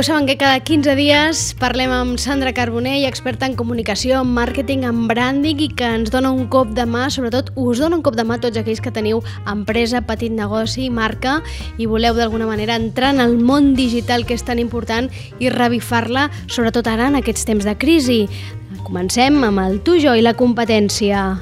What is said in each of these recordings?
Ja ho saben que cada 15 dies parlem amb Sandra Carbonell, experta en comunicació, en màrqueting, en branding i que ens dona un cop de mà, sobretot us dona un cop de mà tots aquells que teniu empresa, petit negoci, marca i voleu d'alguna manera entrar en el món digital que és tan important i revifar-la, sobretot ara en aquests temps de crisi. Comencem amb el tu, jo i la competència.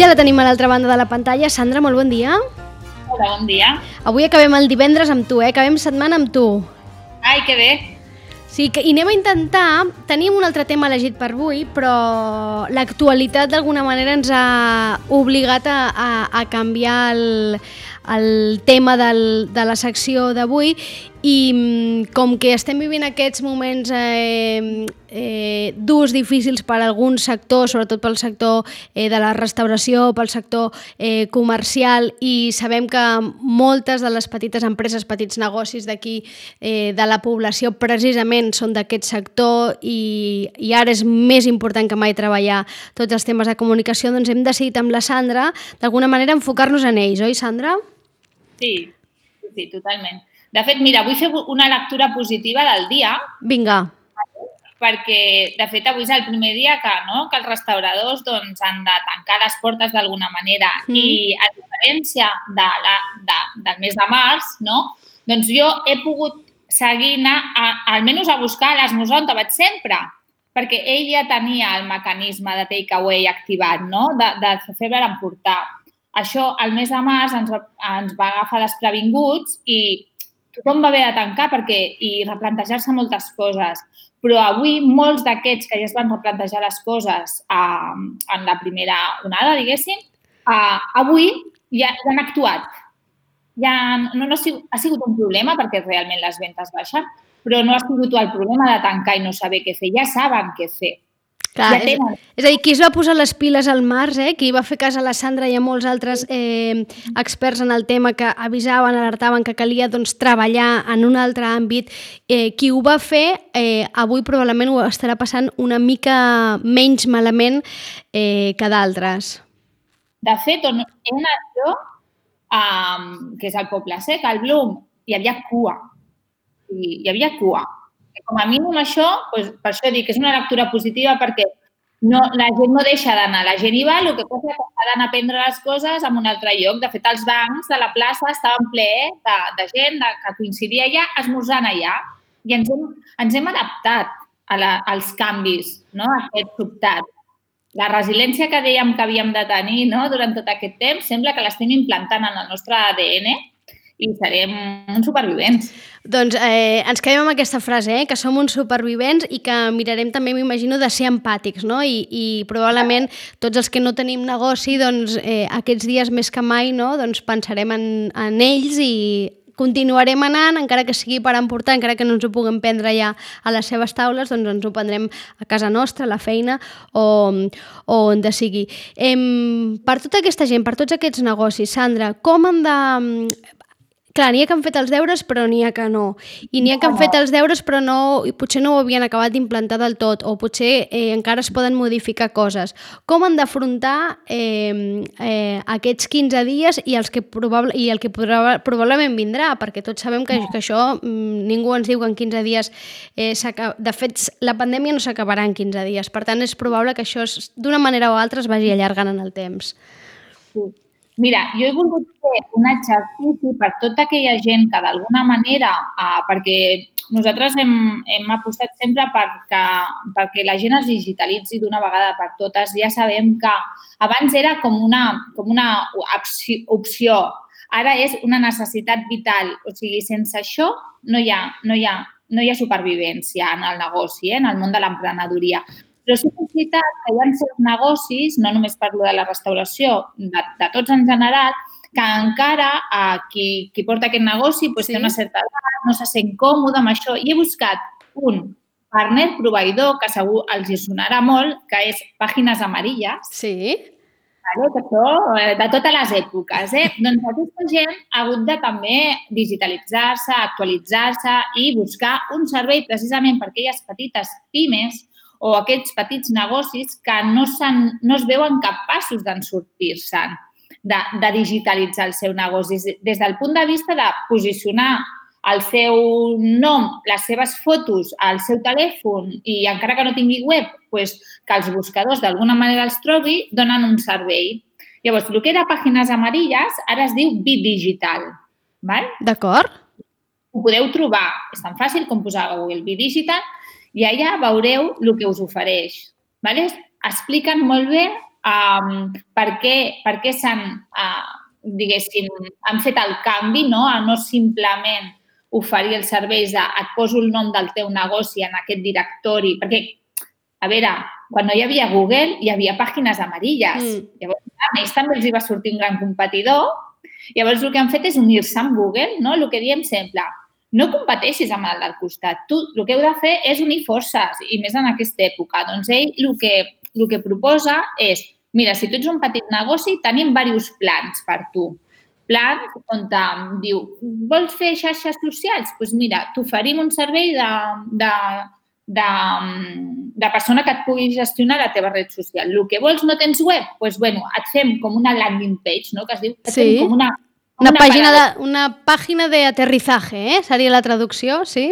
Ja la tenim a l'altra banda de la pantalla. Sandra, molt bon dia. Hola, bon dia. Avui acabem el divendres amb tu, eh? Acabem setmana amb tu. Ai, que bé. Sí, que, i anem a intentar... Teníem un altre tema elegit per avui, però l'actualitat d'alguna manera ens ha obligat a, a, a canviar el, el tema del, de la secció d'avui i mm, com que estem vivint aquests moments eh, eh, durs, difícils per a alguns sectors, sobretot pel sector eh, de la restauració, pel sector eh, comercial i sabem que moltes de les petites empreses, petits negocis d'aquí eh, de la població precisament són d'aquest sector i, i ara és més important que mai treballar tots els temes de comunicació, doncs hem decidit amb la Sandra d'alguna manera enfocar-nos en ells, oi Sandra? Sí, sí, totalment. De fet, mira, vull fer una lectura positiva del dia. Vinga. Perquè, de fet, avui és el primer dia que, no, que els restauradors doncs, han de tancar les portes d'alguna manera. Mm. I, a diferència de la, de, del mes de març, no, doncs jo he pogut seguir anar, a, almenys a buscar l'esmorzar on vaig sempre, perquè ell ja tenia el mecanisme de takeaway activat, no? de, de fer per emportar. Això, al mes de març, ens va, ens va agafar desprevinguts i tothom va haver de tancar perquè, i replantejar-se moltes coses. Però avui molts d'aquests que ja es van replantejar les coses uh, en la primera onada, diguéssim, uh, avui ja, ja han actuat. Ja no, no ha, sigut, ha sigut un problema perquè realment les ventes baixen, però no ha sigut el problema de tancar i no saber què fer. Ja saben què fer. Clar, ja és, és a dir, qui es va posar les piles al març, eh? qui va fer cas a la Sandra i a molts altres eh, experts en el tema que avisaven, alertaven que calia doncs, treballar en un altre àmbit, eh, qui ho va fer eh, avui probablement ho estarà passant una mica menys malament eh, que d'altres. De fet, on he anat jo, um, que és el Poble Sec, al Blum, hi havia cua. I, hi havia cua com a mínim això, doncs, per això dic que és una lectura positiva perquè no, la gent no deixa d'anar, la gent hi va, el que passa que ha d'anar a prendre les coses en un altre lloc. De fet, els bancs de la plaça estaven ple de, de gent de, que coincidia allà, esmorzant allà. I ens hem, ens hem adaptat a la, als canvis, no? a aquest sobtat. La resiliència que dèiem que havíem de tenir no? durant tot aquest temps sembla que l'estem implantant en el nostre ADN i serem uns supervivents. Doncs eh, ens quedem amb aquesta frase, eh, que som uns supervivents i que mirarem també, m'imagino, de ser empàtics, no? I, i probablement tots els que no tenim negoci, doncs eh, aquests dies més que mai, no? Doncs pensarem en, en ells i continuarem anant, encara que sigui per emportar, encara que no ens ho puguem prendre ja a les seves taules, doncs ens ho prendrem a casa nostra, a la feina o, o on de sigui. Em, per tota aquesta gent, per tots aquests negocis, Sandra, com han de Clar, n'hi ha que han fet els deures però n'hi ha que no. I n'hi ha que han fet els deures però no, i potser no ho havien acabat d'implantar del tot o potser eh, encara es poden modificar coses. Com han d'afrontar eh, eh, aquests 15 dies i, els que probable, i el que probablement vindrà? Perquè tots sabem que, que això mm, ningú ens diu que en 15 dies eh, De fet, la pandèmia no s'acabarà en 15 dies. Per tant, és probable que això d'una manera o altra es vagi allargant en el temps. Sí. Mira, jo he volgut fer un exercici per tota aquella gent que d'alguna manera, eh, perquè nosaltres hem, hem apostat sempre perquè, perquè la gent es digitalitzi d'una vegada per totes. Ja sabem que abans era com una, com una opció, ara és una necessitat vital. O sigui, sense això no hi ha, no hi ha, no hi ha supervivència en el negoci, eh, en el món de l'emprenedoria. Però sí que és veritat que hi ha certs negocis, no només parlo de la restauració, de, de tots en general, que encara eh, qui, qui porta aquest negoci pues, sí. té una certa edat, no se sent còmode amb això. I he buscat un partner proveïdor, que segur els hi sonarà molt, que és Pàgines Amarilles. Sí. Vale, que això, eh, de totes les èpoques. Eh? doncs aquesta gent ha hagut de també digitalitzar-se, actualitzar-se i buscar un servei precisament per aquelles petites pimes o aquests petits negocis que no, no es veuen capaços d'en sortir-se'n, de, de digitalitzar el seu negoci. Des del punt de vista de posicionar el seu nom, les seves fotos al seu telèfon i encara que no tingui web, pues, que els buscadors d'alguna manera els trobi, donen un servei. Llavors, el que era pàgines amarilles ara es diu Bit Digital. Val? D'acord. Ho podeu trobar. És tan fàcil com posar a Google Bit Digital i allà veureu el que us ofereix. Vale? Expliquen molt bé um, per què, per què s'han, uh, diguéssim, han fet el canvi, no? a no simplement oferir els serveis de et poso el nom del teu negoci en aquest directori, perquè, a veure, quan no hi havia Google, hi havia pàgines amarilles. Mm. Llavors, a més, també els hi va sortir un gran competidor. Llavors, el que han fet és unir-se amb Google, no? El que diem sempre, no competeixis amb el del costat. Tu el que heu de fer és unir forces, i més en aquesta època. Doncs ell el que, el que proposa és, mira, si tu ets un petit negoci, tenim diversos plans per tu plan on diu, vols fer xarxes socials? Doncs pues mira, t'oferim un servei de, de, de, de persona que et pugui gestionar la teva red social. El que vols no tens web? Doncs pues, bueno, et fem com una landing page, no? que es diu et sí. com una, una, una pàgina de, una pàgina de aterrizaje, eh? seria la traducció, sí.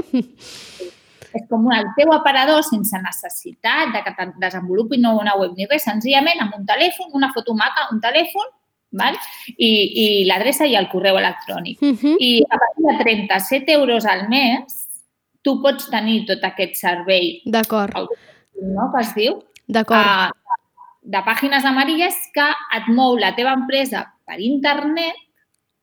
És com el teu aparador sense necessitat de que te'n desenvolupin una web ni res, senzillament amb un telèfon, una foto maca, un telèfon, val? i, i l'adreça i el correu electrònic. Uh -huh. I a partir de 37 euros al mes, tu pots tenir tot aquest servei. D'acord. No, que es diu? D'acord. Uh, de pàgines amarilles que et mou la teva empresa per internet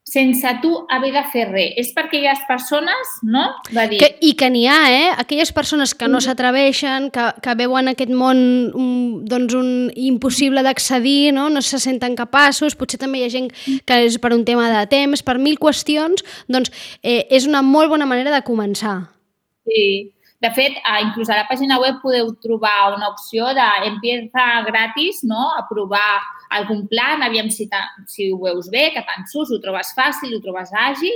sense tu haver de fer res. És per aquelles persones, no? Va dir... Que, I que n'hi ha, eh? Aquelles persones que no s'atreveixen, que, que veuen aquest món un, doncs un impossible d'accedir, no? no se senten capaços, potser també hi ha gent que és per un tema de temps, per mil qüestions, doncs eh, és una molt bona manera de començar. Sí, de fet, inclús a la pàgina web podeu trobar una opció d'empieza gratis, no? a provar algun plan, aviam si, si ho veus bé, que tant sus, ho trobes fàcil, ho trobes àgil,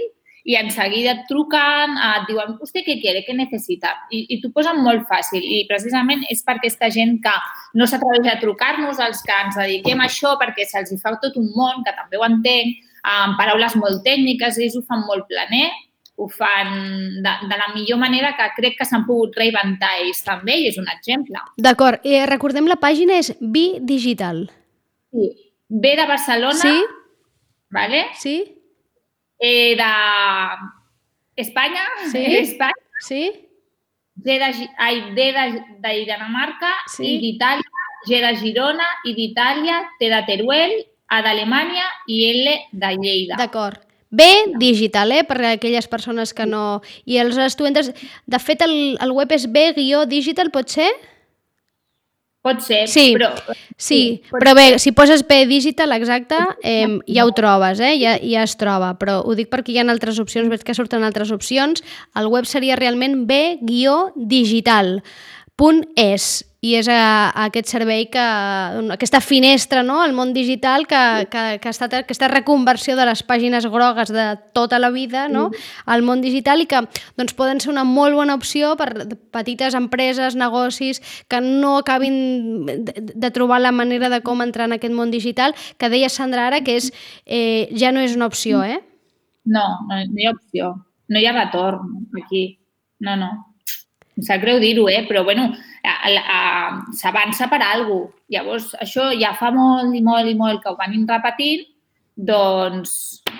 i en seguida et truquen, et diuen, vostè què quiere, què necessita? I, i t'ho posen molt fàcil. I precisament és per aquesta gent que no s'atreveix a trucar-nos, els que ens dediquem a això, perquè se'ls fa tot un món, que també ho entenc, amb paraules molt tècniques, ells ho fan molt planer, ho fan de, de la millor manera que crec que s'han pogut reinventar ells també i és un exemple. D'acord. Eh, recordem la pàgina és Bi Digital. Sí. B de Barcelona. Sí. ¿Vale? Sí. E de Espanya. Sí. Espanya. Sí. G de, ai, D de, de Dinamarca sí. i d'Itàlia, G de Girona i d'Itàlia, T de Teruel, A d'Alemanya i L de Lleida. D'acord. B digital, eh? per a aquelles persones que no... I els estudiants... De fet, el, el web és B-digital, pot ser? Pot ser, sí, però... Sí, però bé, si poses P digital, exacte, eh, ja ho trobes, eh? ja, ja es troba, però ho dic perquè hi ha altres opcions, veig que surten altres opcions. El web seria realment B-digital.es i és a, a aquest servei, que, aquesta finestra no? al món digital que, que, que ha estat aquesta reconversió de les pàgines grogues de tota la vida no? Mm. al món digital i que doncs, poden ser una molt bona opció per petites empreses, negocis que no acabin de, de trobar la manera de com entrar en aquest món digital, que deia Sandra ara que és, eh, ja no és una opció, eh? No, no, no hi ha opció. No hi ha retorn aquí. No, no. Em sap greu dir-ho, eh? però bueno, s'avança per alguna cosa. Llavors, això ja fa molt i molt i molt que ho van repetint, doncs,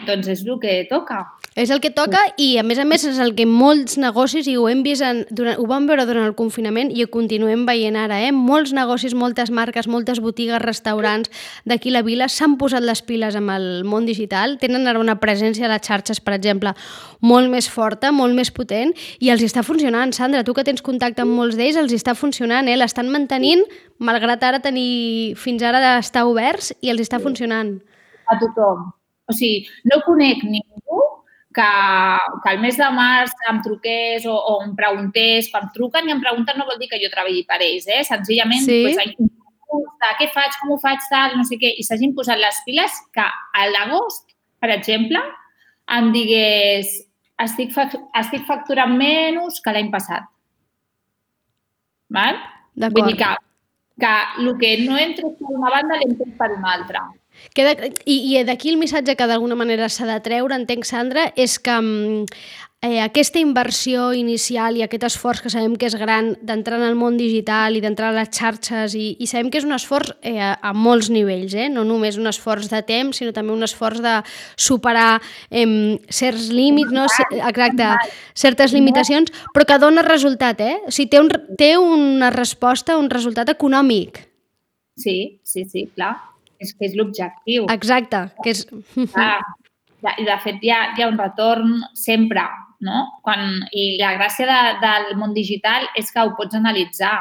doncs és el que toca. És el que toca i, a més a més, és el que molts negocis, i ho hem vist, en, durant, ho vam veure durant el confinament i ho continuem veient ara, eh? molts negocis, moltes marques, moltes botigues, restaurants d'aquí la vila s'han posat les piles amb el món digital, tenen ara una presència a les xarxes, per exemple, molt més forta, molt més potent, i els està funcionant. Sandra, tu que tens contacte amb molts d'ells, els està funcionant, eh? l'estan mantenint, malgrat ara tenir fins ara d'estar oberts, i els està funcionant. A tothom. O sigui, no conec ningú que, que el mes de març em truqués o, o em preguntés, quan em truquen i em pregunten no vol dir que jo treballi per ells, eh? senzillament sí. pues, què faig, com ho faig, tal, no sé què, i s'hagin posat les piles que a l'agost, per exemple, em digués estic, estic facturant menys que l'any passat. Val? Vull dir que, que el que no entres per una banda l'entres per una altra. Queda, I i d'aquí el missatge que d'alguna manera s'ha de treure, entenc, Sandra, és que mm, eh, aquesta inversió inicial i aquest esforç que sabem que és gran d'entrar en el món digital i d'entrar a les xarxes i, i sabem que és un esforç eh, a, a molts nivells, eh? no només un esforç de temps, sinó també un esforç de superar eh, certs límits, no? exacte, certes limitacions, però que dona resultat, eh? O sigui, té, un, té una resposta, un resultat econòmic. Sí, sí, sí, clar. És que és l'objectiu. Exacte, que és... Ah, i de fet hi ha, hi ha un retorn sempre, no? Quan, I la gràcia de, del món digital és que ho pots analitzar.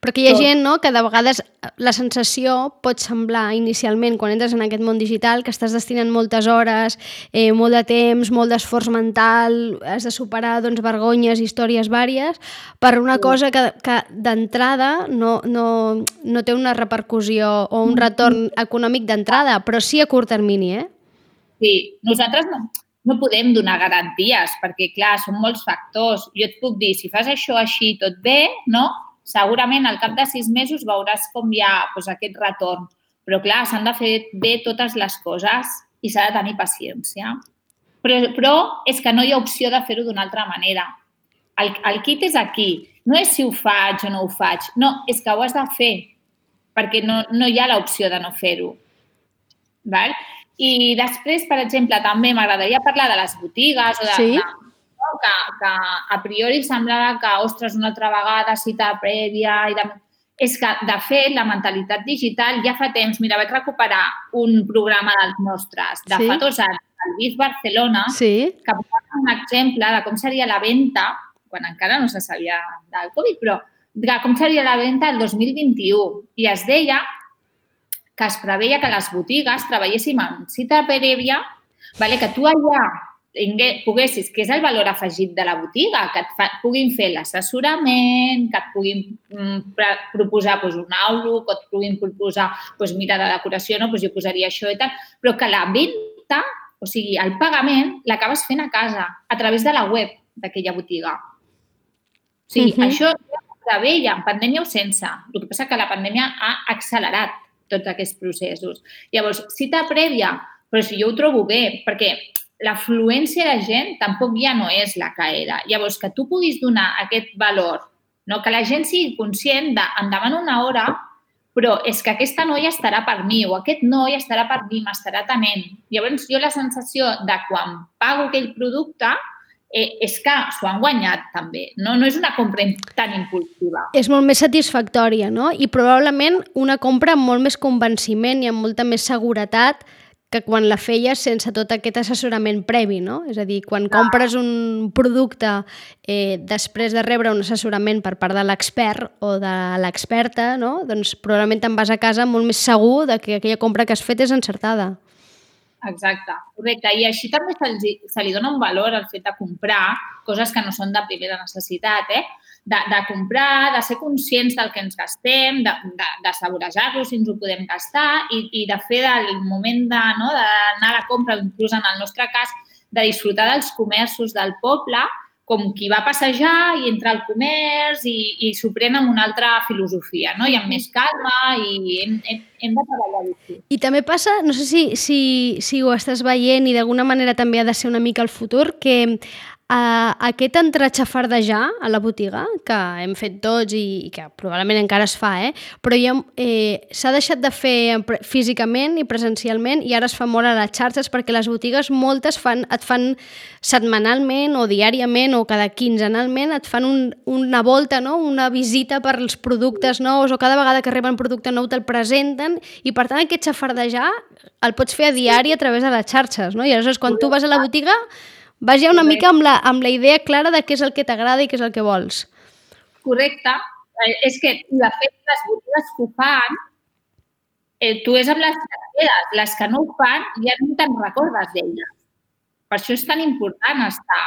Però que hi ha Tot. gent no, que de vegades la sensació pot semblar inicialment, quan entres en aquest món digital, que estàs destinant moltes hores, eh, molt de temps, molt d'esforç mental, has de superar doncs, vergonyes, històries vàries, per una sí. cosa que, que d'entrada no, no, no té una repercussió o un retorn econòmic d'entrada, però sí a curt termini, eh? Sí, nosaltres no, no podem donar garanties perquè, clar, són molts factors. Jo et puc dir, si fas això així tot bé, no? Segurament al cap de sis mesos veuràs com hi ha doncs, aquest retorn. Però, clar, s'han de fer bé totes les coses i s'ha de tenir paciència. Però, però és que no hi ha opció de fer-ho d'una altra manera. El, el kit és aquí. No és si ho faig o no ho faig. No, és que ho has de fer perquè no, no hi ha l'opció de no fer-ho. I després, per exemple, també m'agradaria parlar de les botigues o de, sí? de no? que, que a priori semblava que, ostres, una altra vegada cita prèvia i de... És que, de fet, la mentalitat digital ja fa temps... Mira, vaig recuperar un programa dels nostres de sí? fa dos anys, el BIF Barcelona, sí? que posava un exemple de com seria la venda, quan encara no se sabia del Covid, però de com seria la venda el 2021. I es deia que es preveia que les botigues treballéssim amb cita prèvia, vale? que tu allà poguessis, que és el valor afegit de la botiga, que et fa, puguin fer l'assessorament, que et puguin mm, proposar pues, un outlook, que et puguin proposar, pues, mira, de decoració, no? pues jo posaria això i tal, però que la venda, o sigui, el pagament, l'acabes fent a casa, a través de la web d'aquella botiga. O sigui, uh -huh. això ja ho preveia, en pandèmia o sense. El que passa que la pandèmia ha accelerat tots aquests processos. Llavors, cita prèvia, però si jo ho trobo bé, perquè l'afluència de gent tampoc ja no és la que era. Llavors, que tu puguis donar aquest valor, no? que la gent sigui conscient de endavant una hora, però és que aquesta noia estarà per mi o aquest noi estarà per mi, m'estarà atenent. Llavors, jo la sensació de quan pago aquell producte eh, és que s'ho han guanyat també. No, no és una compra tan impulsiva. És molt més satisfactòria, no? I probablement una compra amb molt més convenciment i amb molta més seguretat que quan la feies sense tot aquest assessorament previ, no? És a dir, quan compres un producte eh, després de rebre un assessorament per part de l'expert o de l'experta, no? doncs probablement te'n vas a casa molt més segur de que aquella compra que has fet és encertada. Exacte, correcte. I així també se li, se li dona un valor al fet de comprar coses que no són de primera necessitat, eh? De, de comprar, de ser conscients del que ens gastem, de, de, de saborejar-lo si ens ho podem gastar i, i de fer del moment d'anar no, a la compra, inclús en el nostre cas, de disfrutar dels comerços del poble, com qui va passejar i entra al comerç i, i s'ho pren amb una altra filosofia, no? i amb més calma i hem, hem, hem de treballar així. I també passa, no sé si, si, si ho estàs veient i d'alguna manera també ha de ser una mica el futur, que Uh, aquest entrar a la botiga, que hem fet tots i, i que probablement encara es fa, eh? però ja, eh, s'ha deixat de fer físicament i presencialment i ara es fa molt a les xarxes perquè les botigues moltes fan, et fan setmanalment o diàriament o cada quinzenalment et fan un, una volta, no? una visita per als productes nous o cada vegada que reben producte nou te'l presenten i per tant aquest xafardejar el pots fer a diari a través de les xarxes. No? I aleshores quan tu vas a la botiga Vas ja una Correcte. mica amb la, amb la idea clara de què és el que t'agrada i què és el que vols. Correcte. Eh, és que, de fet, les botigues que ho fan, eh, tu és amb les que quedes. Les que no ho fan ja no te'n recordes d'elles. Per això és tan important estar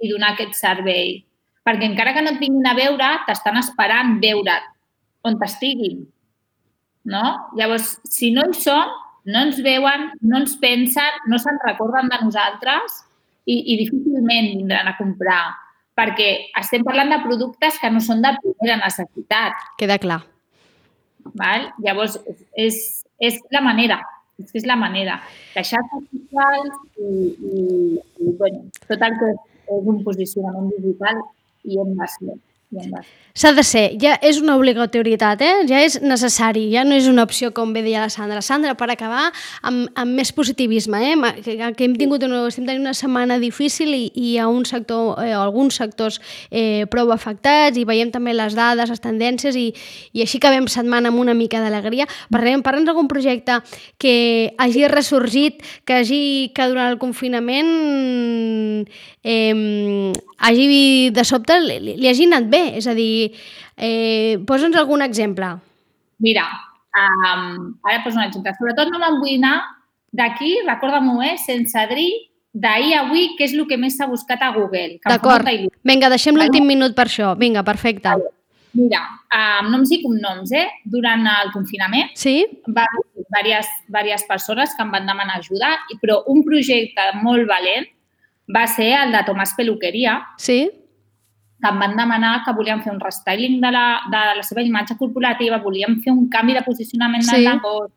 i donar aquest servei. Perquè encara que no et vinguin a veure, t'estan esperant veure't on t'estiguin. No? Llavors, si no hi són, no ens veuen, no ens pensen, no se'n recorden de nosaltres i, i difícilment vindran a comprar perquè estem parlant de productes que no són de primera necessitat. Queda clar. Val? Llavors, és, és la manera, és que és la manera. Les xarxes socials i, i, i bueno, tot el que és un posicionament digital i hem de ser. S'ha de ser, ja és una obligatorietat, eh? ja és necessari, ja no és una opció, com bé deia la Sandra. Sandra, per acabar, amb, amb més positivisme, eh? que, que hem tingut una, estem tenint una setmana difícil i, i hi ha un sector, eh, alguns sectors eh, prou afectats i veiem també les dades, les tendències i, i així acabem setmana amb una mica d'alegria. Parlem, parla'ns d'algun projecte que hagi ressorgit, que hagi que durant el confinament eh, hagi de sobte li, li hagi anat bé, és a dir, eh, posa'ns algun exemple. Mira, um, ara poso un exemple. Sobretot no me'n vull anar d'aquí, recorda-m'ho, eh, sense dir d'ahir a avui què és el que més s'ha buscat a Google. D'acord. Vinga, deixem l'últim minut per això. Vinga, perfecte. Vale. Mira, amb noms i cognoms, eh? Durant el confinament sí? va haver diverses, diverses persones que em van demanar ajuda, però un projecte molt valent va ser el de Tomàs Peluqueria. Sí. Que em van demanar que volien fer un restyling de la, de la seva imatge corporativa, volien fer un canvi de posicionament sí. del negoci.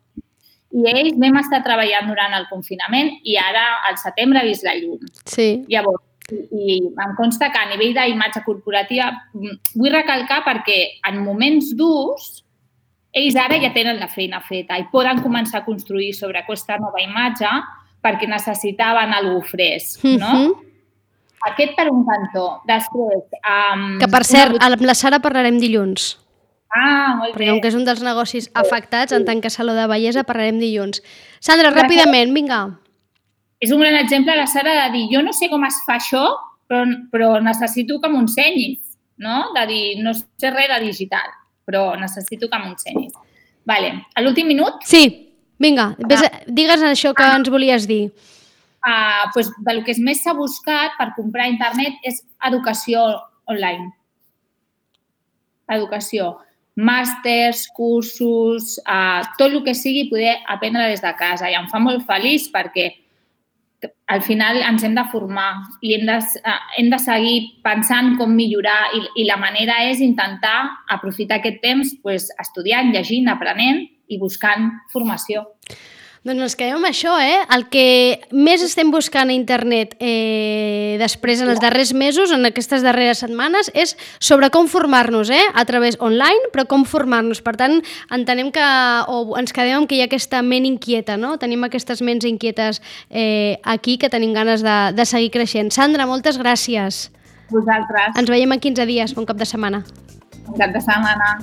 I ells vam estar treballant durant el confinament i ara, al setembre, ha vist la llum. Sí. Llavors, i, i em consta que a nivell d'imatge corporativa mm, vull recalcar perquè en moments durs ells ara ja tenen la feina feta i poden començar a construir sobre aquesta nova imatge perquè necessitaven algú fresc, no? Uh mhm. Aquest per un cantó. Després... Um, que, per cert, una... amb la Sara parlarem dilluns. Ah, molt Perquè bé. com que és un dels negocis afectats, en tant que saló de bellesa, parlarem dilluns. Sandra, ràpidament, vinga. És un gran exemple la Sara de dir, jo no sé com es fa això, però, però necessito que m'ensenyis, no? De dir, no sé res de digital, però necessito que m'ensenyis. Vale. A l'últim minut? Sí. Vinga, ah. digues això que ens volies dir. Uh, pues, del que més s'ha buscat per comprar a internet és educació online. Educació. Màsters, cursos, uh, tot el que sigui poder aprendre des de casa. I em fa molt feliç perquè al final ens hem de formar i hem de, uh, hem de seguir pensant com millorar i, i la manera és intentar aprofitar aquest temps pues, estudiant, llegint, aprenent i buscant formació. Doncs ens quedem amb això, eh? El que més estem buscant a internet eh, després, en els darrers mesos, en aquestes darreres setmanes, és sobre com formar-nos, eh? A través online, però com formar-nos. Per tant, entenem que, o ens quedem amb que hi ha aquesta ment inquieta, no? Tenim aquestes ments inquietes eh, aquí que tenim ganes de, de seguir creixent. Sandra, moltes gràcies. Vosaltres. Ens veiem en 15 dies. Bon cap de setmana. Bon cap de setmana.